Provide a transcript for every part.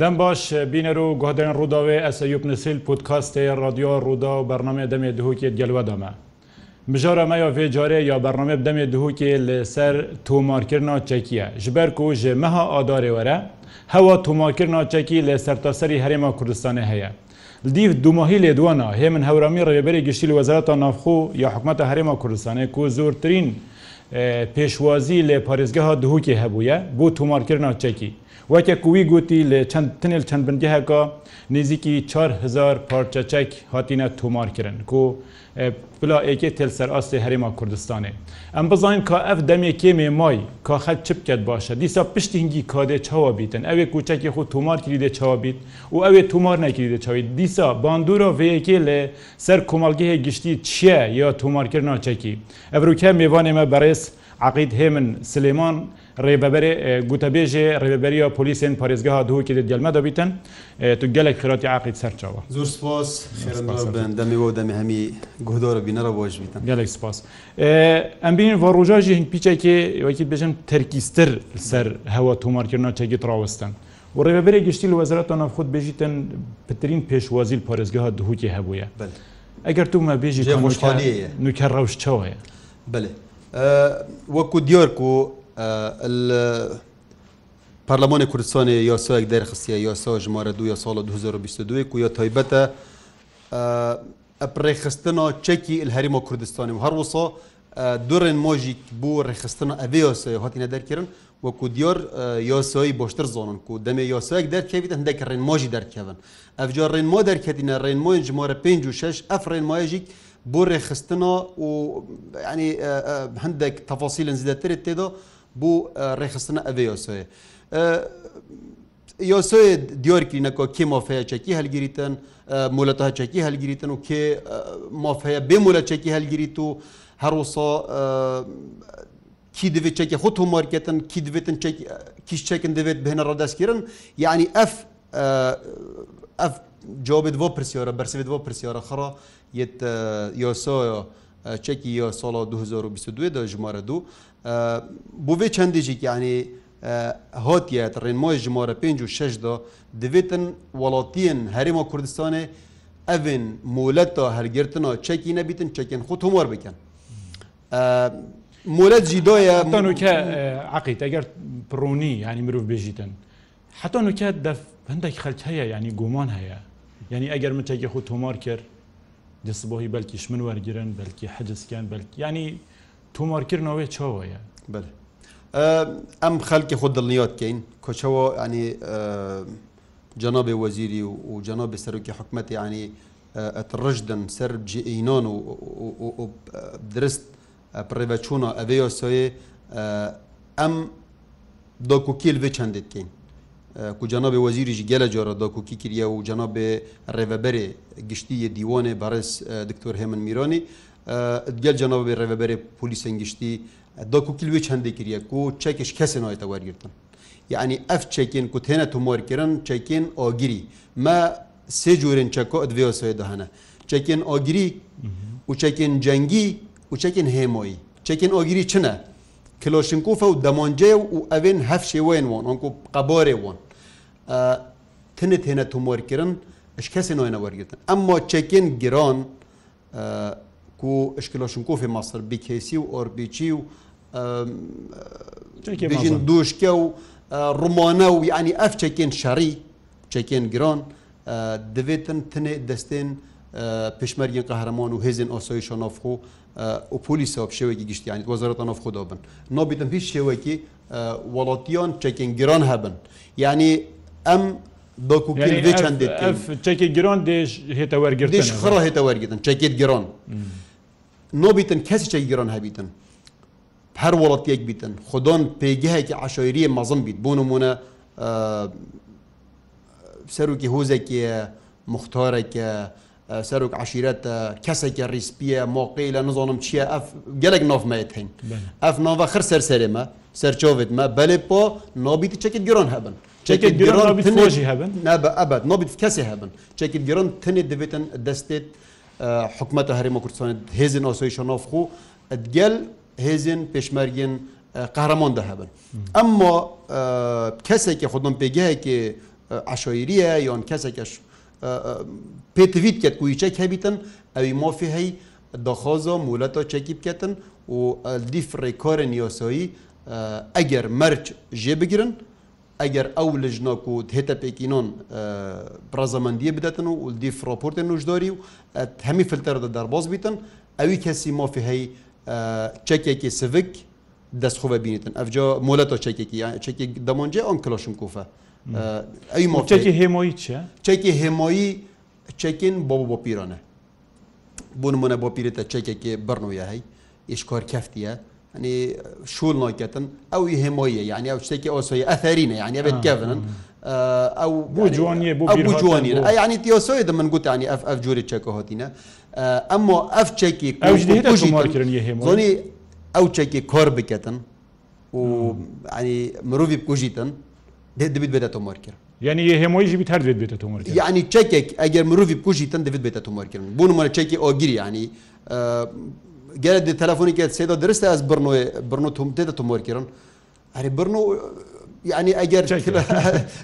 دەم باش بینەر و گۆدەن ڕووداوێ ئەس یوب نسیل پودکاستێ رادیۆ ڕوودا و بەرنمە دەمێ دهوکێت گەلوەدامە. بژارە مەیا فێجارێ یا بەرنمە دەمێ دهوکێ لەسەر تۆمارکردنا چەکیە ژبەر و ژێ مەها ئادارێ وەرە هەوا تۆماکردنا چەکی لە سەرتاسەری هەرێما کوردستانی هەیە. دیف دوماهی لێدوانە هێ من هەورامی ڕێبەری گشتی وەزارەتە نافخۆ یا حکومەتە هەرێما کوردستانی کو زۆرترین پێشوازی لێ پارێزگەها دهوکێ هەبووە بۆ تۆمارکردنا چەکی. وەکێکوی گوتی لە چەند تنل چەند بنگەهەکە نزیکی 4هزار پارچەچەک هاتیە تۆمارکردن کو بلا ئێکێ تلسەر ئاستی هەرێما کوردستانێ ئەم بزانین کا ئەف دەمێکێ مێ مای کا خەت چ بکەت باشە دیسا پشتینگی کادێ چاوا بیتن ئەوێ کوچەکی خو تۆمار کردێ چاوا بیت و ئەوێ تۆمار نەکردێ چاویت دیسا باندورا وەیەکێ لێ سەر کۆمەلگەهێ گشتی چییە یا تۆمارکردنا چەکی ئەروکە میوانێمە بەڕێز عقید هێمن سلێمان ڕێبەبەرێ گوتەبێژێ ڕێبەریە پلیسیێن پارێزگەها دووکی دەلمە دەبیتن تو گەلێک خراتی عقیت سەرچەوە زۆر سپاس دەمیەوە دەمی هەمی گهدۆرە بینەرە بۆش بیتن گەلێک سپاس ئەم بین بۆ ڕۆژژی هین پیچێکی وەکی بێژم تەرکیستر سەر هەوە تومارکردنەوە چێکی ڕاوستن. و ڕێبەرێک گشتی لە وەزارەتە نەفخود بێژیتن پترین پێشوازیل پارێزگەها دووکی هەبووە ئەگەر تومە بێژی نوکە ڕەوشچەوەە. وەکو دیۆرک و پەرلەمانی کوردستانی یاسۆیەک دەرخستە یاسا ژمارە دو ساڵ 2022 و یا تایبەتە ئەپڕێخستنە چەکی هەریمە کوردستانی و هەروەسا دوڕێن مۆژیک بۆ ڕێخستنە ئەبێ یاسای هاتیە دەرکردن وەکو دیۆر یاسایی بۆشتر زۆنن و دەمێ یاسایەک دەرکەویت هەندێک ڕێنمۆژی دەرکەون ئەفجا ڕێنمۆ دەرکەینە ڕێنمۆین ژمارە 5 و 6 ئەف ڕێنمایژیک بۆ ڕێخستنە و ینی هەندێک تەفاسیلن زیدەترێت تێدا بۆ ڕێخستنە ئەوێ یۆسۆیە. یۆسۆی دیۆرکی نەکۆ کێ مۆفەیەچەکی هەلگیریتن مولەتەچەکی هەلگیریتن و کێ مۆفەیە بێ مولەچەکی هەلگیریت و هەروسا کی دەوێت چەکی خۆ تۆمارکێتن کی دەوێتن کیش چەکن دەوێت بهێنە ڕدەستگیرن یعنی ئەف ئەف جوابێت بۆ پرسیۆرە بەرسێت بۆ پرسیۆرە خڕە یت یۆسۆە چەکی یۆسۆڵ 2022 دە ژمارە دوو بۆ vê çendêjîk yanî hatiye rênmoyê ji mora pênc û şeş da divêtin welatiyên herêma Kurdistanê evên moleta hergirtina çekî nebîtin çekên xu tomar bikin. Molet jîdoye ke eqît eger pironî yanî mirov bêjîtin. Heta nuke def hindek xelç heye yanî goman heye. Yani eger min çekê xu tomar kir, disbohî belkî min wergirin, belkî hecizken belkî yanî تۆمارکردنەوەی چاوەیە ئەم خەلکی خۆ دڵنیاتکەین کۆچەوە ئەنی جەنابێ وەزیری و جەنابێ سەرۆکی حکوومەتی ینی ڕژدن سەر جئینان و درست پڕێبەچوونە ئەبێ یاسۆێ ئەم دۆکوکیل بێ چەندێتکەین کو جەنابێ وەزیریش گەلە جۆرە دۆکوکی کریە و جەنابێ ڕێبەبەرێ گشتی دیوانێ بەڕێز دکتۆر هێمن میرۆنی گەل جەنەوەبێ ڕێبەرێ پلیسەنگشتی دەکوکیلوێ چەندێکریە و چەکش کەسێن نایێتە وەرگرتن یعنی ئەف چێکین کو تێنە تۆمۆرکردن چێکین ئۆگیری مە سێ جوورێن چەکۆ ئەدوێ سوێ دەهەنە چێکین ئۆگیری و چێکین جەنگی و چێکین هێمۆی چێکین ئۆگیری چنە کلۆشنکوفە و دەمۆنجێ و ئەوێن هەف شێوێن وۆن ئۆنکو قەبۆرێ وۆن تنت هێنە تۆمۆرکردن ش کەسێن نوێنە وەرگتن ئەمما چێکین گرۆن ku Shkloshnkofê masir bikesî û orbîçî û bêjin duşke û rumane û yanî ev çekên şerî çekên giran divêtin tinê destên pêşmergên qehreman û hêzên osoyîşa navxo û polîsa û şewekî giştî yanî wezarata navxo dabin. Nabîtim hiç şewekî welatiyan çekên giran hebin. Yani em داکوکیل وێ چەندێت چەکی گران دێژ هێتە وەرگرت خڕ هێتە وەرگتن چەکێت گران. نۆبیتن کەسیێک گران هەبیتن هەر وڵەتێک بیتن خۆدۆن پێگەهێکی عشۆریە مەزم بیت بوون ومونە سەرروکی هۆزێکی مختارێکە سەرک عشیرەتە کەسێکە ریسپیە مۆقی لە نزانم چییە ئەف گەلێک نۆفمەیەت هەین ئەف ناوە خر سەر سەرێمە سەرچۆوێتمە بەلێ بۆ نۆبیتی چەکت گرۆن هەبن چەکت گرۆژی هەبن نە بە ئەبەت نۆبیت کەسێ هەبن چەکت گرۆن تنێت دەبێتن دەستێت حکوومەتە هەرێمە کوردستان هێزن ئۆسۆیشە نۆفخو گەل هێزن پێشمەرگن قەرەمۆندا هەبن. ئەمما کەسێکی خودم پێگایەکی عشۆیریە یان کەسێکش پێتویت کرد کویچەک هەبیتن ئەوی مۆفی هەی دەخۆزۆ مولەتەوە چەکی بکەتن و دیفڕێکۆرە نیۆسۆیی ئەگەر مەرج ژێ بگرن ئەگەر ئەو لەژنۆک و هێتە پێکینۆن پرازەمەندیە بدەن و ولدی فرۆپۆرتێن نوژدۆری و هەمی فلتەردە دەربۆز بیتن ئەوی کەسی مۆفی هەی چەکێکی سڤک دەستخۆە بینیتن ئەفجا مۆلەتۆ چەکێکی چەکی دەمونجێ ئەم کلۆشم کوفە ئەوی مۆچەکی هێمۆی چە؟ چەکی هێمۆیی چەکین بۆ بۆ پیرانە بوونمونە بۆ پیرێتە چەکێکی بڕنوە هەی ئیشکۆر کەفتیە يعني شول نوكتن او يهمويه يعني او شتكي اوسوي اثرينه يعني بيت كيفنن او بو يعني جوانيه بو بير بو جوانيه يعني تيوسوي من قلت يعني اف اف جوري تشكو هوتينا اما اف تشكي او جديد زوني او تشكي كور بكتن و يعني مروفي بكوجيتن دبيت بدا توماركر یعنی یه همایی بیت هر دوید بیت تومار کردن یعنی چکک اگر مروی بکوشیتن دوید بیت تومار کردن بون مال چکی آگیری یعنی geldi telefonik etseydi dürüst az Brno'ya Brno tumte de tumor kiran. Hani Brno yani eğer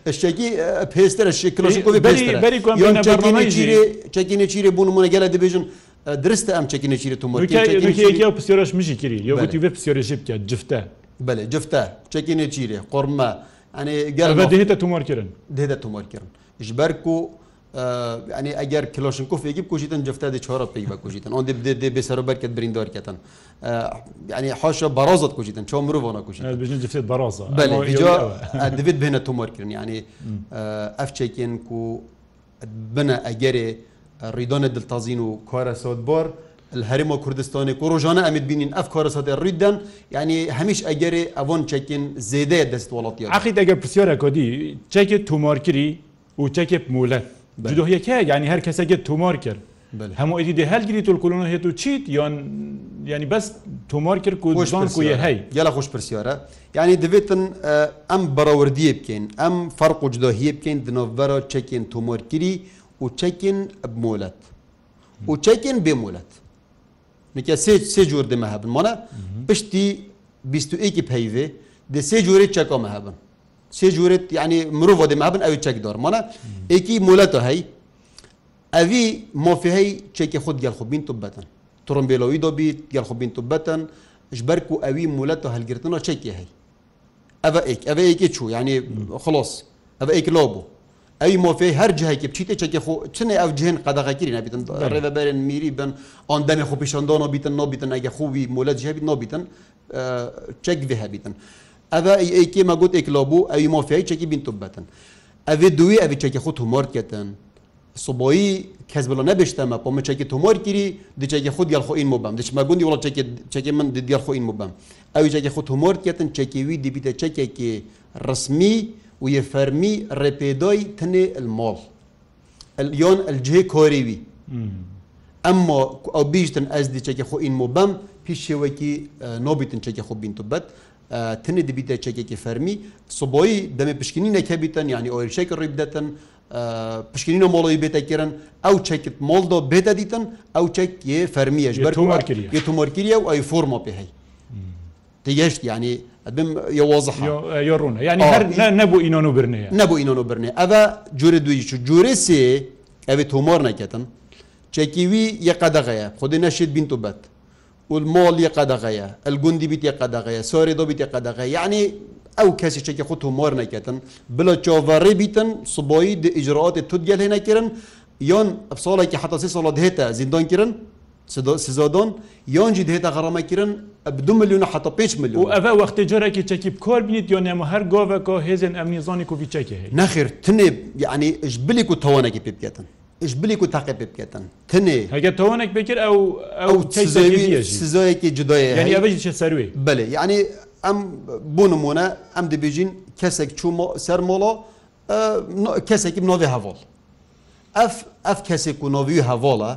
şeki pester şeki klasik bir pester. Yon çekini çiri çekini çiri bunu mu geldi bizim درستە ئەم چکینە چیرە تۆمەکە پسیۆرەش مژی کردی یوتی بێ پسیۆرەشی بکە جفتە بەێ جفتە چکینە چیرێ قۆرممە ئەێ گەڵ دێتە تومۆرکردن دێتە تومۆرکردن ژبەر و ینی ئەگەر کلۆشنکۆفێکی بکوژیتن جفتە دی چۆرە پێی بەکوژیتن ئەو دێ بێسەر بەرکت بریندۆرکەتن ینی حۆشە بەڕۆزت کوژیتن چۆ مرۆڤ نەکوژیتن جفتێت بەڕۆزە دەبێت بێنە تۆمۆرکردن ینی ئەفچێکێن و بنە ئەگەرێ ڕیدۆنە دڵتازین و کارە سۆت بۆر هەرمە کوردستانی و ڕۆژانە ئەمید بینین ئەف کارەسەات ڕیددان ینی هەمیش ئەگەری ئەوۆن چەکین زێدەیە دەست وڵاتی عقی دەگەر پرسیۆرە کۆدی چەکێت تومۆرکری و چەکێت مولەت جدۆهیەکە ینی هەر کەسەگەت تومۆر کرد هەموو ئیدی دە هەلگریت و کولونە هێت و چیت یان ینی بەس تومۆر کرد و کوە هەی یالا خۆش پرسیارە ینی دەبێتن ئەم بەڕەوردیە بکەین ئەم فەرق و جدۆهیە بکەین دنۆڤەرە چەکێن تومۆرگیری و چەکین بمۆلەت و چەکین بێمۆلەت نکە سێ سێ جۆر دەمە هەبن مانە پشتی 21 پەیوێ دە سێ جۆری چەکۆمە هەبن سێ جوورێت ینی مرۆڤ دەمابن ئەوی چەکدۆر مانە ئێکی مولەتە هەی ئەوی مۆفیهەی چێکی خودت گەلخوبین تو بەتەن تڕمبیلەوەی دۆبییت گەلخوبین تو بەتەن ژبەرک و ئەوی مولەتە هەلگرتنەوە چێکی هەی ئەە ئێک ئەوە ئێکی چوو ینی خلۆس ئەە ئێک لۆ بوو ئەوی مۆفی هەر جهەیەکی بچیتە چێکی خۆ چنێ ئەو جێن قەدەغەگیری نبیتن ڕێبەرن میری بن ئەن دەمێ خۆ پیشەندۆ نبیتن نبیتن ئەگە خوبی مولەت جێبیت نبیتن چەک بێ هەبیتن. ئەە ئەیکێمە گوت ئێکلۆبوو ئەوی مۆفیایی چەکی بین توبەتن ئەێ دوی ئەوی چەکی خۆ تومۆرکێتن سبۆیی کەس بڵە نەبشتەمە پۆمە چەکی تۆمۆر گیری دچێکی خود گەڵخۆین مبم دچمە گوندی وڵە چەکی من دیگەڵخۆین مبم ئەوی چەکی خۆ تۆمۆر کێتن چەکیوی دیبیتە چەکێکی ڕسمی و یە فەرمی ڕێپێدۆی تنێ المۆڵ ئەلیۆن ئەلجێ کۆریوی ئەمما ئەو بیشتن ئەس دیچەکی خۆ ئین مبم پیشێوەکی نۆبیتن چەکی خۆ بینتوبەت تنی دەبیتە چەکێکی فەرمی سبۆی دەمێ پشکنی نەکەبیتن ینی ئۆریشێک ڕێ بدەن پشکنینە مۆڵی بێتەکردن ئەو چەکت مۆڵدۆ بێتە دیتن ئەو چەک یێ فەرمیەش بەرمارکردی تۆمۆرکیریە و ئەی فۆرمۆ پێهەی تگەشت ینی ڕون نەبوو ئینۆن و برنێ نەبوو ئینۆن و برنێ ئەە جورە دویش و جورێ سێ ئەوێت تۆمۆر نەکەتن چەکیوی یەقەدەغەیە خودی نەشێت بین و بەت والمول يقدغيا الجندي بيت يقدغيا سوري دو بيت يقدغيا يعني او كاسي شكي خطو مور نكتن بلا تشوفري بيتن صبوي دي اجراءات تدجل هنا كيرن يون افصالك حتى سي صلاة هيتا زندان كيرن سزادان يون جد هيتا غرامة كيرن بدو مليون حتى بيش مليون وافا وقت جراكي تشكي بكل بنيت يون يما هر جوفا كو هيزن امنيزاني كو في تشكي نخير تنب يعني اجبلي كو توانكي بيبكتن بلی و تاقی پێ بکەن تێ هەگە تۆنێک بکرد ئەو ئەو سزۆیەکی جدۆیە سەروی بلێ یعنی ئەم بۆ نمونە ئەم دەبێژین کەسێک چوو سەر مۆڵۆ کەسێکی نۆوی هەڤۆڵ ئەف ئەف کەسێک و نۆوی هەڤۆڵە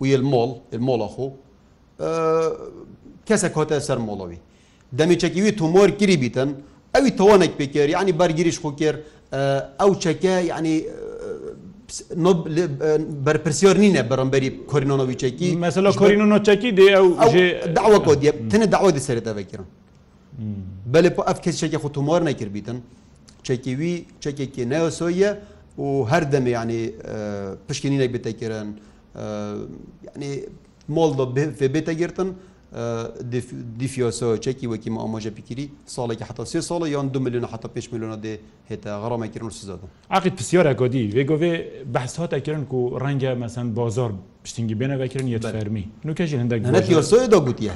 وی مۆڵ مۆڵە خۆ کەسێک کۆتە سەر مۆڵەوی دەمیچەکیوی تومۆر گیری بیتن ئەوی تۆنێک پێکرد ینی بەرگریش خۆ کرد ئەو چەکە یعنی بەرپرسیۆر نینە بەڕمبەری کۆرینۆنۆویچێکی مەسەلا کۆرینۆچەکی دێ داوە کۆ دیە تنە داوای دەسەرێتەوەکردن بەێ بۆ ئەف کەسێکی خوتومۆر نەکردبیتن چەکیوی چەکێکی نەوەسۆیە و هەر دەمە ینی پشکنی نەبێتەکردن ینی مۆڵ بێتەگرتن دیفیۆسۆ چێکی وەکی ئامۆژە پیکیری ساڵێکی حتا سێ ساڵە یان دو میلیۆن حتا پێ میلیۆنە دێ هێتا غەڕامەکردن سزاد. عقیت پرسیۆرە گۆدی وێگۆێ بەحساتەکردن و ڕەنگە مەسند بازار پشتنگی بێنەوەکردن یە فەرمی نوکەژ هەندێک یۆسۆیدا گوتیە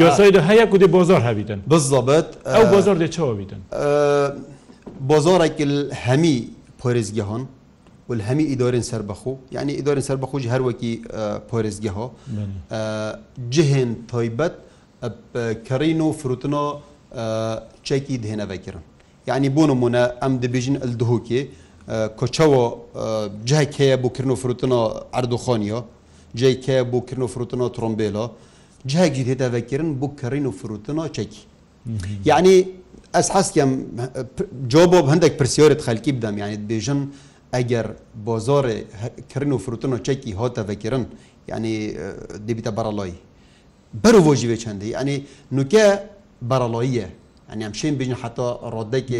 یۆسایدا هەیە کودی بۆزار هەویتن بزڵبەت ئەو بۆزار دێ چاوەویتن بۆزارێکی هەمی پۆرێزگیهان هەمی ئیدۆرن سربەخو یعنی ئیدۆرن سربەخۆژی هەروەکی پۆرزگەهۆ جهێن تۆیبەت کەڕین و فروتنۆ چێکی دهێنەڤەکردن یعنی بۆ نمونە ئەم دەبیژن ئەلدهوکێ کۆچەوە جاک هەیە بۆکردن و فروتنۆ ئەردوخۆنیۆ جیک هەیە بۆکردن و فروتنۆ ترۆمبیلۆ جاگی هێداڤەکردن بۆ کەڕین و فروتنۆ چەکی یعنی ئەس حەستکەم جۆ بۆ هەندێک پرسیۆرت خەلکی بدەم یانیت بێژن ئەگەر بۆ زۆرێ کردن و فروتن و چەکی هۆتەڤکردن ینی دەبیتە بەرەڵۆی بەر وۆژی وێ چەندی ئەنی نوکە بەرەڵۆیە ئەنیام شین بژین حتا ڕۆدەێکی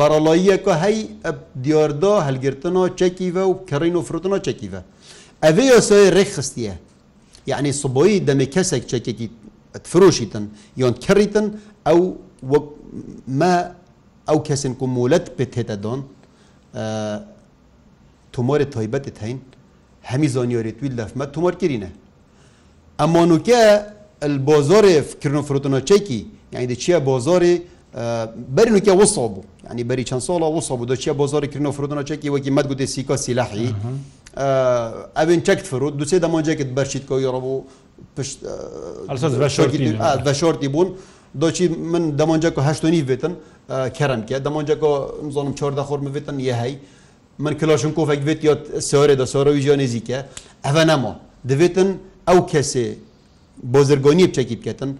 بەرەڵۆیەکە هەی دیاردۆ هەلگرتن و چەکیڤە و کڕین و فروتن و چەکیڤە ئەvێ سۆی ڕێخستیە یعنی سبۆی دەمێ کەسێک چەکێکی فرۆشیتن یۆن کڕیتن ئەو ئەو کەسن کو مولەت پێ تێتە دۆن تومۆری تۆیبەتت هەین هەمی زۆنیۆریت وی لەفمە تومۆرگرینە ئەمۆنوکە بۆ زۆرێ فکردن و فرۆتنۆچێکی یعنی دەچیە بۆ زۆری بەرنوکە وسڵ بوو ینی بەری چەند سۆڵە وسڵ بوو دەچیە بۆ زۆری کردن و فرۆتنۆچێکی وەکی مەدگوتی سیکۆ سیلاحی ئەوێن چەکت فرود دوچێ دەمۆنجێکت بەرشیت کۆ یڕە بوو بە شۆرتی بوون دۆچی من دەمانجەکە هەشتنی بێتن کەرم کە دەمانجەکە زۆنم چۆردا خۆرم بێتن یەهی من کلاشن کۆفێک بێت یا سۆرێ دە سۆرە ویژۆ نێزیکە ئەە نەما دەبێتن ئەو کەسێ بۆ زرگۆنی بچەکی بکەن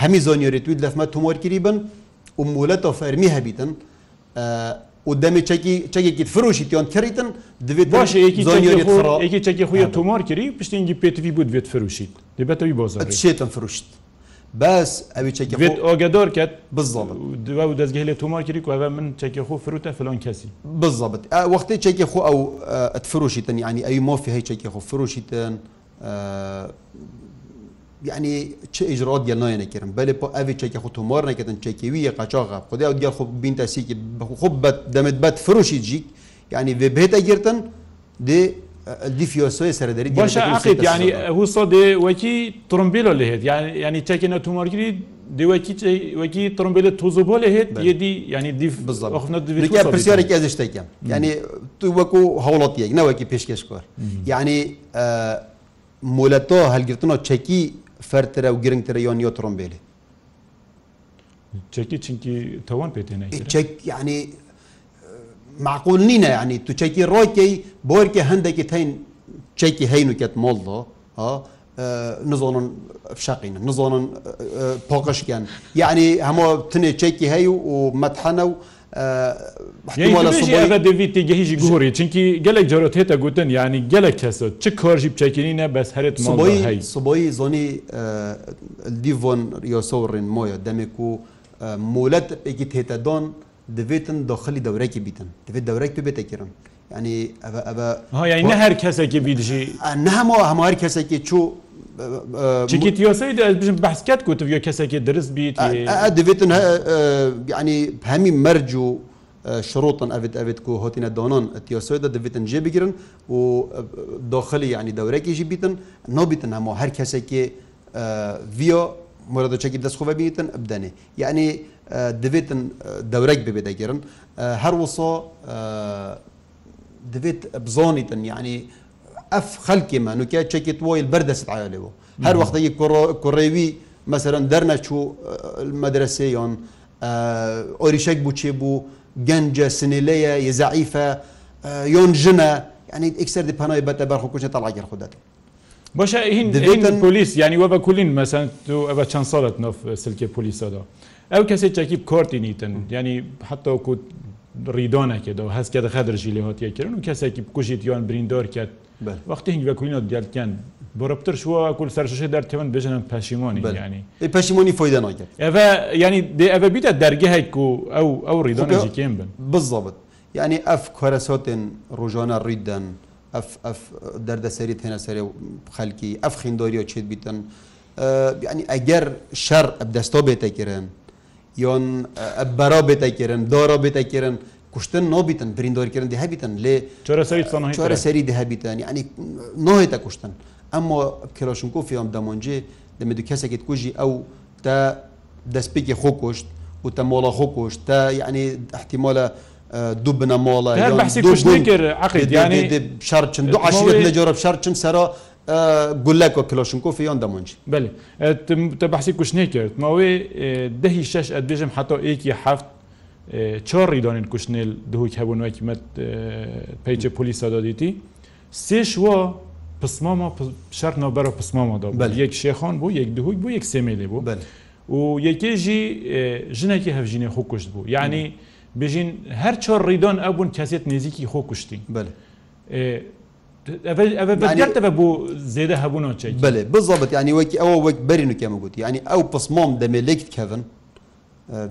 هەمی زۆنیۆری توی لەفمە تومۆرگیری بن و مولەتە فەرمی هەبیتن و دەمێ چەکێکی فرۆشی تیان کردن دەوێت باشێکی چەکی خویە تۆمار کردی پشتێنگی پێتوی بوو دوێت فروشیت دەبێتەوەی بۆ شێتم فروشت. بەس ئەوی چێکێت ئۆگەدۆر کرد بزڵ دووە و دەستگەی لە تۆماکری کوێ من چێکی خۆ فرروتە فلۆن کەسی بزڵبت وەختی چێکی خۆ ئەو ئەتفروشیتن ینی ئەوی مۆفی هەی چێکی خۆ فروشیتن یعنی چه اجرات یا نه نکردن بله پا اوی چکی خود تومار نکردن چکی وی قچاقه خدا او دیگر خوب بین تاسی که خوب بد دمت بد فروشی جیک یعنی وی بهت گرتن دی دیفیۆسۆی سەردەری باشە عقیب ینی هوسە دێ وەکی ترمبیلۆ لە هێت ینی تێکێنە تومەرگری دیوەکی ترمبیلە توزۆ بۆ لە هێت یدی ینی دیف پرسیارێکی ئەزشتێکم ینی تو وەکو هەوڵەت یەک نەوەکی پێشکەشکۆر یعنی مولەتۆ هەلگرتنەوە چەکی فەرترە و گرنگترە یۆنیۆ ترمبیلێ چەکی چینکی تەوان پێ تێنای چەک ینی معقول نینە ینی تو چەکی ڕۆکەی بۆرکە هەندێکی تین چەکی هەین وکەت مۆڵۆ نزۆنن شەقینە نزۆنن پۆقشکیان یعنی هەموو تنێ چەکی هەیە و مەتحەنە و دویتی گەهیژی گووری چینکی گەلێک جارۆت هێتە گوتن ینی گەلە کەسە چ کۆژی بچەکردینە بەس هەرێت سبۆی زۆنی دیڤۆن یۆسەڕین مۆیە دەمێک و مولەت ئەگی تێتە دۆن دەبێتن دۆخەلی دەورێکی بیتن دەبێت دەورێک تو بێتەکردن ینی نە هەر کەسێکی بیدژی نەمەوە هەموار کەسێکی چوو چیتیۆسی بژم بەسکەت کوتویە کەسێکی درست بیت دەبێتن ینی هەمی مەرج و شروطن ئەێت ئەێت و هاتیە دانان تیاسۆدا دەبێتن جێ بگرن و داخلی ینی دەورێکیژی بیتن نبیتن هەموو هەر کەسێکی ڤیا مرەدەچەکی دەستخۆ ببیتن ئەبدەنێ یعنی دەبێتن دەورەك ببێ دەگیرن هەروەسۆ دەبێت بزۆنیتن یعنی ئەف خەلکی من وکە چێکی تۆیل بەردەست عالەوە هەر وەختەیە کوڕێوی مەسەرەن دەرنەچوو مەدرسەیان ئۆریشەك بوو چێ بوو گەنجە سنیلەیە یزعیفە یۆن ژنە ینی ئیکسەر دی پەنای بەتە بەرخکوچە تەڵاگەر خودەتی باشە هین پلیس ینی وە بە کولین مەسەن ئەوە چەند ساڵت نف سلکێ پلیسەدا. ئەو کەسێک چەکی کۆرتی نیتن ینی حتەوەکو ڕیدۆنەکێتەوە هەستکە دەخە دەژی لە هاتیەکردن و کەسێکی بکوژیت یان بریندۆر کرد وەختی هنگ بەکوینەوە دیارکیان بڕپتر شووە کول سەرشەشە دەرتەوەن بژنم پەشیمۆنی ینی پەشیمۆنی فۆی دەنەوەکە ئەە ینی ئەە بیتە دەرگەهێک و ئەو ئەو ڕیدۆنەی کێم بن بزڵبت ینی ئەف کۆرە سۆتێن ڕۆژۆنە ڕیددەن ئەف ئەف دەردەسەری هێنە سەرێ خەلکی ئەف خیندۆریۆ چێت بیتن ینی ئەگەر شەر ئەبدەستۆ بێتەکردن یۆن بەرا بێتەکردن دارا بێتەکردن کوشتن نۆبیتن بریندۆرکردن دیهبیتن لێ چۆرە سەری دیهبیتن ینی نۆهێتە کوشتن ئەمما کلاشنکۆفیام دەمونجێ دەمێدو کەسێکت کوژی ئەو تا دەستپێکی خۆ کوشت و تە مۆڵە خۆ کوشت تا یعنی احتیمالە دوو بنە مۆڵە شەرچن دو عشرت لە جۆرە شەرچن سەرا گولەکۆ کلۆشنکۆفی یان دەمونج بێ تە بەحسی کوشنێ کرد ماوێ دهی شش ئەدێژم حتا ئێکی هەفت چۆڕی دانین کوشنێل دهوک هەبوونەکیمەت پیچە پلیسا دادیتی سێشوە پسماما شەر نەبەرە پسمامادا بەل یەک شێخان بوو یەک دهوک بوو یەک سێمێلێ بوو بەل و یەکێژی ژنێکی هەفژینێ خۆ کوشت بوو یعنی بژین هەر چۆر ڕیدان ئەبوون کەسێت نێزییکی خۆ کوشتی بەل ئەتەبە بۆ زێدە هەبوونەوە چێت بێ بزڵبت ینی وەکی ئەوە وەک بەرین وکەمە گوتی ینی ئەو پسمۆم دەمێ لێکت کەون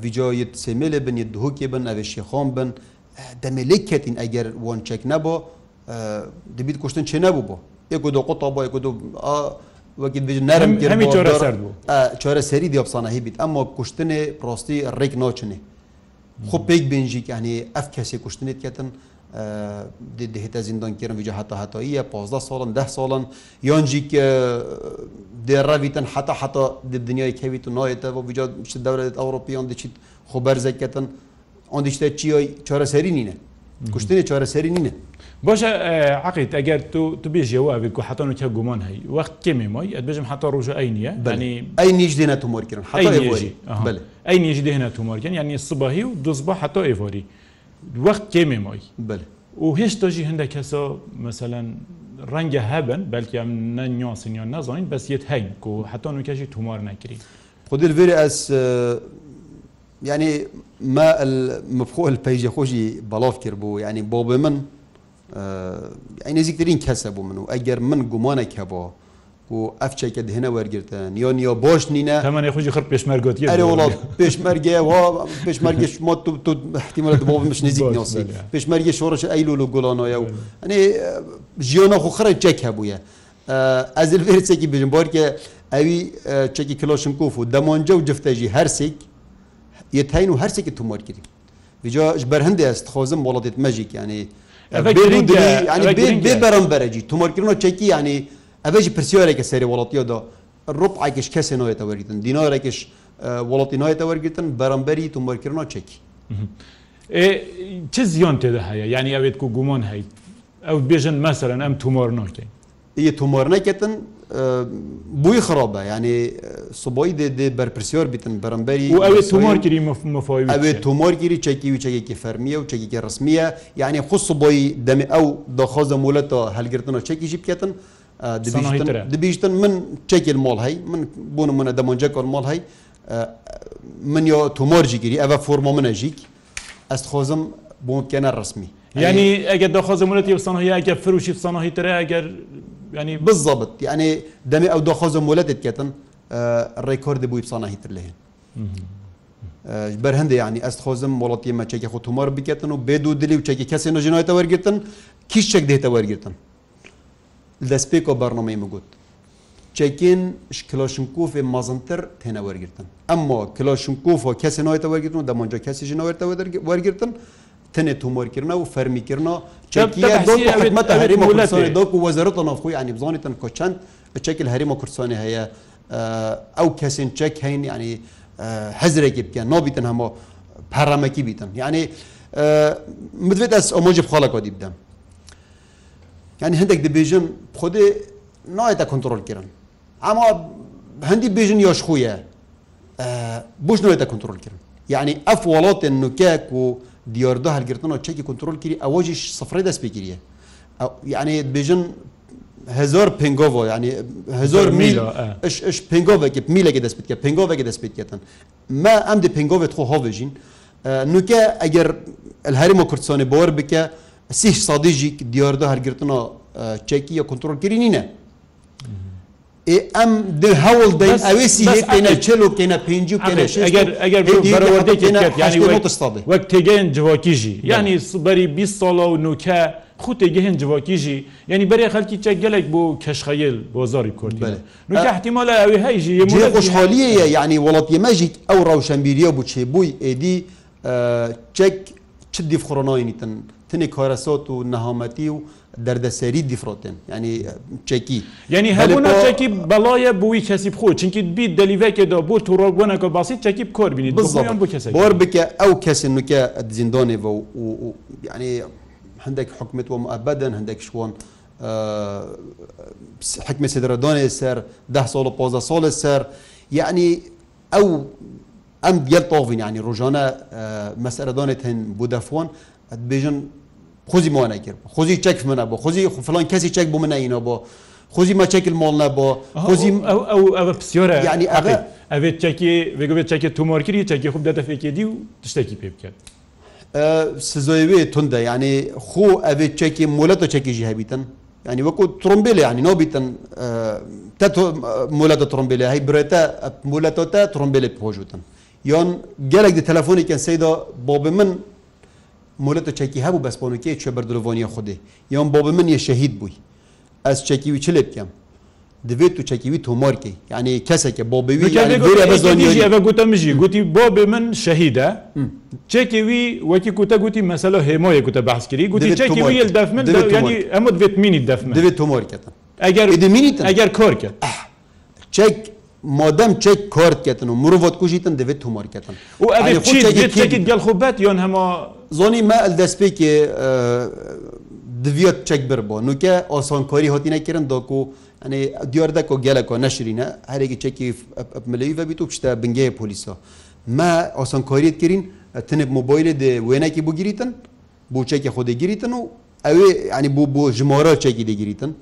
ویددیویت سێمێلێ بن دهۆکێ بن ئەوێ شێخۆم بن دەمێ لێک کەتین ئەگەر وۆن چێک نەبوو دەبیت کوشتن چێ نەبوو بۆ یەکو دو قوتە بۆ یەکو وەکی نەرم گرمی چۆرە سەر بوو چۆرە سەری دیۆپسانە هی بیت ئەمە کوشتنێ پرۆستی ڕێک ناچنێ خۆ پێک بنجیک ینی ئەف کەسێ کوشتنێت کەتن دێتە زیندانکردن ویجا حتا هەتاییە 15 ساڵن ده ساڵن یانجی دێڕەویتن حتا حتا دنیای کەویت و نایێتەوە ویجا دەورێت ئەوروپیان دەچیت خۆ بەرزەکەتن ئەن دیشتە چی چارەسەری نینە کوشتنی چارەسەری نینە باشە عقیت ئەگەر تو تو بێژێەوە ئەبێت و حتان وکە گومان هەی وەخت کێمی مای ئەبێژم حتا ڕژە ئەی نیە بنی ئەی نیش دێنە تومۆرکردن حی ئەی نیژ دێنە تومۆرگن یعنی سباهی و دوزبە حتا ئێوەری وەخت کێمێمەوەی و هێشتۆژی هەندێک کەسە مثلەن ڕەنگە هەبن بەلکی ئەم نە نیۆسینیان نازانین بەسیت هەین و حتۆن وکەژی تومار نەکرین خودر بێری ئەس ینی ما مفخۆ پەیژە خۆشی بەڵاف کرد بوو ینی بۆ بێ من ئەی نزیکترین کەسە بوو من و ئەگەر من گومانە کەبەوە و ئەفچێکە دهێنە وەرگتن یۆنیۆ بۆش نینە هەمانی خوۆی خڕ پێشمەرگوتی وڵات پێشمەرگێ پێشمەرگش احتیمەت بۆ مش نزیکسی پێشمەرگی شۆڕش ئەیلول و گوڵانۆە و ئەنێ ژیۆنە خو خڕە جێک هەبووە ئەزل فێرچێکی بژم بۆرکە ئەوی چەکی کلۆشنکوف و دەمۆنجە و جفتەژی هەرسێک یەتین و هەرسێکی تومۆر کردی ویجا بەرهندی ئەست خۆزم وڵاتێت مەژیک ینی بەرەمبەرەجی تومۆرکردن و چەکی ینی ئەبێژی پرسیۆرێکە سەری وڵاتیەوەدا ڕوپعاکیش کەسێ نوێتە وەریتن دیینۆرێکش وڵاتی نوێتە وەرگتن بەرەمبەری تومەرکردنەوە چێکی چه زیان تێدا هەیە ینی ئەوێت و گومان هەیت ئەو بێژن مەسەرەن ئەم تومۆر نۆکەین یە تومۆر نەکەتن بووی خرابە ینی سبۆی دێ بەرپرسیۆر بتن بەرەمبەری ئەوێ تومۆرگیری مفۆی ئەوێ تۆمۆرگیری چەکی و چەکێکی فەرمیە و چەکیکی ڕسمیە یعنی خو سبۆی دەمێ ئەو دەخۆزە مولەتەوە هەلگرتنەوە چەکیژی بکەتن دەبیشتن من چێکل مۆڵ هەی من بوون منە دەمونجە کۆن مۆڵ هەی من یۆ تۆمۆرجی گیری ئەوە فۆرمۆ منەژیک ئەست خۆزم بۆم بکەنە ڕسمی ینی ئەگەر دەخۆزمونەتی سانهەیە ئەگە فروشی سانهی ترە ئەگەر ینی بزەبت یعنی دەمێ ئەو دەخۆزم مۆلەتت کێتن ڕێکۆرد بووی سانهی تر لێن بەرهندە ینی ئەست خۆزم مڵەتی مەچێکی خۆ تومار بکەن و بێ و دلی و چێکی کەسی نەژینایەتە وەرگتن کیش چێک دێتە وەرگتن دەست پێکۆ بەرنمەی مگوت چکین کلۆشنکوفێ مەزنتر تێنە وەرگتن ئەمما کلۆشنکوف و کەسی نەوەێتە وەرگتن و دەمونجا کەسیژ نەوەێتە وەرگتن تنێ تومۆرکردن و فەرمیکردن چەکیمەتە هەریمە دۆک و وەزارەتە نافخۆی ئەنی بزانیتن کۆچەند چکل هەریمە کوردستانی هەیە ئەو کەسین چەک هەین ینی هەزرێکی بکەن نابیتن هەمە پەرامەکی بیتن یعنی مدوێت ئەس ئۆمۆژی بخۆڵەکۆ دی بدەم ینی هەندێک دەبێژم خودێ نایەتە کنتترۆلکردن ئەما هەندی بێژن یۆش خویە بش نوێتە کنتترۆلکردن یعنی ئەف وڵاتێن نوکەک و دیاردە هەلگرتنەوە چەکی کنتترۆلگیری ئەوەژیش سفرەی دەستپێگیریە یعنی بێژن هزار پنگۆ ینی هزار میل اش پنگۆێکی میلێکی دەست بکە پنگۆێکی دەست پێکەن مە ئەم دی پنگۆێت خۆ هاوێژین نوکە ئەگەر هەرم و کوردستانی بۆر بکە sih sadî jî diyarda hergirtina çekiya kontrolkirî nîne. em dil hewl deyin evê sîhêne çelokêne pêncî wek têgehên civakî jî yanî berî 20 sala û nûke xu têgehên civakî jî yanî berê xelkî çe gelek bû keşxeyil bozarî Kurdî Nûke ihtimala ew hey jî xoşxaliye ye yanî welatî me jî ew rewşembîriya bû çêbûy êdî çek çi dîv xronayî tin. تنێک کارەسۆت و نەهامەتی و دەردەسەری دیفرۆتن ینی چەکی یعنی هەبوونا چەکی بەڵایە بووی کەسی بخۆ چینکی بی دەلیڤێکێدا بۆ توڕۆگوۆنەکە باسی چەکی بکۆر بینی بۆر بکە ئەو کەسی نوکە زیندۆنێەوە و ینی هەندێک حکمت وە ئەبەدەن هەندێک شوۆن حکمە سێدرەدۆنێ سەر ده ساڵ و پۆزە ساڵە سەر یعنی ئەو ئەم گەل تۆڤین ینی ڕۆژانە مەسەرەدانێت هەن بودەفۆن ئەبێژن خۆزی مۆە کرد خۆزی چەک منە بۆ خۆزی فلان کەسی چەک بۆ منەینەوە بۆ خۆزی مەچەکل مۆڵە بۆ خۆزی ئەو ئەوە پسیۆرە ینی ئەوێت چەکی بێگوێت چەکە تومۆرکری چەکی خوب دەتەفێکێدی و تشتێکی پێ بکات. سزۆیوێ تونندە ینی خۆ ئەوێت چەکی مۆلەتە چەکیژی هەبیتن ینی وەکو ترمبیل ینی نۆبیتن مۆلەتە ترمبیل هەی برێتە مۆلەتەوە ترمبیلێ پۆژوتن. یان گەلێک دی تەلەفۆنێکن سەیدا بۆ بە من مولەت و چەکی هەبوو بەسپۆنکی چێ بەردرۆڤۆنیە خودێ یان بۆ بە من یە شەهید بووی ئەس چەکیوی چ لێ بکەم دەبێت و چەکیوی تۆمۆرکی ینی کەسێکە بۆ بویە گوتە مژی گوتی بۆ بێ من شەهیدە چێکێوی وەکی کوتە گوتی مەسەلە هێمۆیە گوتە باسکری گوتی چێکیوی دەفمن ئەمە دەبێت مینی دەفم دەبێت تۆمۆرکەتە ئەگەر ئەگەر کۆرکە چێک مادەم چێک کارتکەتن و مرۆڤت کوژیتن دەوێت تومارکەتن و گەڵخۆبەت یۆن هەما زۆنی مە دەستپێکی diviya çek bir bo nuke asankarî hatîne kirin da ku yani diyar de ku gelek neşirîne herekî çekî milî ve bît û pişte bingehê polîsa me asankariyet kirin tinib mobilê de wênekî bû girîtin bû çekê xwedê girîtin û ew yani bû bo ji mara çekî de girîtin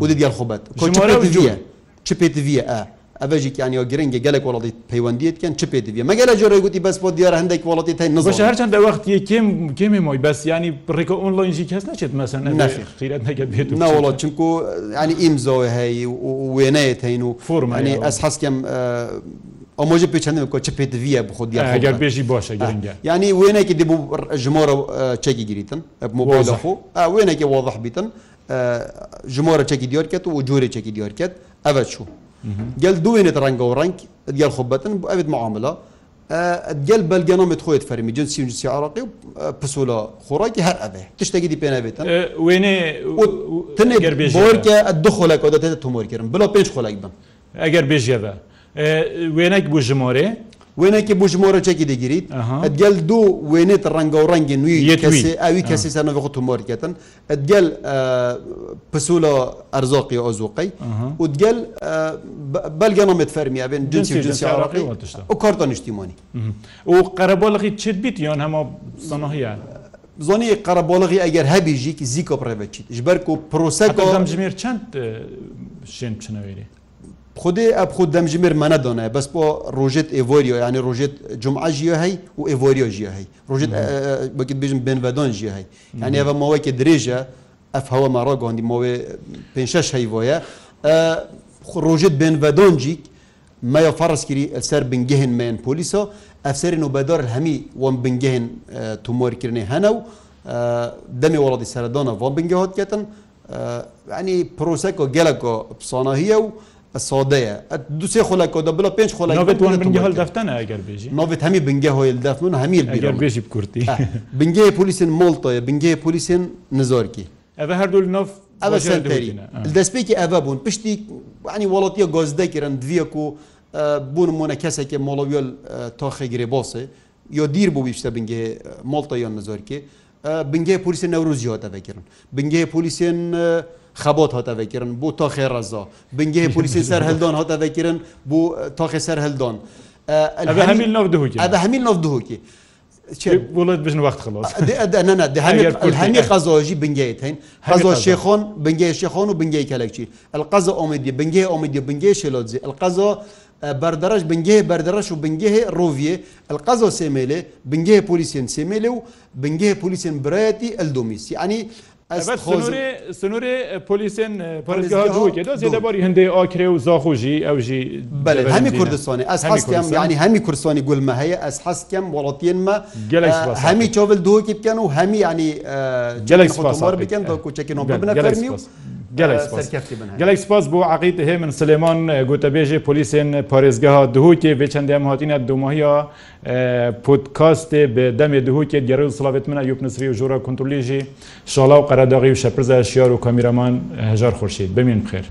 û de gel xbet çi pêtiviye e ئەڤژێکیانەوە گرنگگە گەلێک وڵاتی پەیوەندیتکەن چ پێ دیێ مەگە لە جۆرە گوتی بەس بۆ دیارە هەندێک وڵاتی تای نزش هەرچەندە وەختی کێم کێمی مۆی بەس ینی ڕێکە ئۆنلاینجی کەس نەچێت مەسن خیرەت نەگە بێت ناوڵات چونکو ینی ئیمزۆی هەیە وێنەیە تین و فۆرمانی ئەس حەستکەم ئەمۆژە پێچەندم کۆ چ پێت ویە بخۆ دیگەر بێژی باشە گەنگە ینی وێنێکی دەبوو ژمۆرە چەکی گریتن مۆبۆزەخۆ وێنێکی وەضح بیتن ژمۆرە چەکی دیۆرکێت و جۆرە چەکی دیۆرکێت ئەوە چوو. گەل دوێنێت ڕەنگە و ڕنگ گەل خوبەتن بۆ ئەوێت معاملە گەل بەلگەنامێت خۆیت فەرمی جنسی جنسی عراقی و پسۆلا خۆڕاکی هەر ئەبێ تشتێکی دی پێنابێتن وێنێ تنێگەربێژۆرکە دو خۆلەکەەوە دەێت تۆمۆرکردن بڵا پێنج خۆلەک بم ئەگەر بێژێەوە وێنەك بوو ژمۆرێ وێنێکی بژمۆرەچێکی دەگیریت ئەگەل دوو وێنێت ڕەنگە و ڕەنگە نووی ئاوی کەسی سەرەوە خ تۆمۆرکێتن ئەگەل پسولە ئەرزۆقی ئۆزوقی و دگەل بەلگەنەمێت فەرمییا بێن جنسی جنسیڕقی و کارتە نیشتیمانی و قەرەبۆڵقی چت بیت یان هەمە سەنەهیان. زۆنی قەرەبۆڵغی ئەگەر هەبیژیکی زیکۆ پرەبەچیت ژبەر و پرۆسەکەژمێر چەند شوێن بچنەوێری خودê ev xu dem ji mêr me nedane bes bo rojêt êvoriyo yanî rojêt cuma jiye hey û êvoriyo jiye hey rojêt wekî bêjim bênvedan jiye hey yanî ev mawekê dirêje ev hewa me ragandî mawê pêş şeş heyvoye rojêt bênvedan cîk me ya faras kirî ser bingehên me yên polîsa ev serên û bedar hemî wan bingehên tumorkirinê hene û demê weladî seredana van bingehat ketin ینی پرۆسەکە گەلەکە پسانە هیە و سادەیە دو سێ خۆلەکە دە بڵ پێنج خۆلەکەێژی ناوێت هەمی بنگە هۆی دەفون هەمیر بێژی بکورتی بنگەیە پلیسن مڵتەیە بنگەیە پلیسن نزۆرکی ئەە هەردوو نف ئەە سەرتەرین دەستپێکی ئەە بوون پشتی عنی وڵاتیە گۆزدەکردن دویەک و بوونمونە کەسێکی مۆڵەویل تۆخێگرێ بۆسێ یۆ دیر بوو بیشتە بنگێ مڵتە یان نزۆرکی بنگەیە پلیسی نەورۆزیۆ دەبکردن بنگەیە پلیسێن خەبۆت هاتەڤێکردن بوو تۆخێ ڕەزا بنگێ پلیسی سەر هەلدۆن هاتەڤێکردن بوو تۆخی سەر هەلدۆن ئەبە هەمیل نو دوکی. بڵێت بژن وقت خلاصهمی قەزۆژی بنگیت هەین قەزۆ شێخۆن بنگی شێخۆن و بنگی کەلەکچی ئەلقەزە ئۆمەدی بنگی ئۆمەدی بنگی شێلۆزی ئەلقەزۆ بەردەرەش بنگێ بەردەرەش و بنگێ ڕۆڤێ ئەلقەزۆ سێمێلێ بنگێ پلیسیێن سێمێلێ و بنگێ پلیسیێن برایەتی ئەلدۆمیسی ئەنی سنوورێ پلیسن پەرزگەهاجووکێدەباری هەندێ ئاکرێ و زاخۆژی ئەوژی هەمی کوردستانی ئەس حستیان ینی هەمی کوردستانی گولمە هەیە ئەس حستیان وڵاتێنمە هەمی چۆڤل دووەکی بکەن و هەمی ینی جلێک بکەن کوچەکی نۆ بنەرمی و گەلێک سپاس بۆ عقیت هێ من سلێمان گوتەبێژێ پلیسێن پارێزگەها دهوتێ بێ چەندێم هاتینە دوماهیا پودکاستێ بە دەمێ دهوتێ گەرە سلاوێت منە یوب نسری و ژۆرە کنتترلیژی شڵاو قەرەداغی و شەپرزە شیار و کامیرەمان هەژار خورشید بمین بخێر.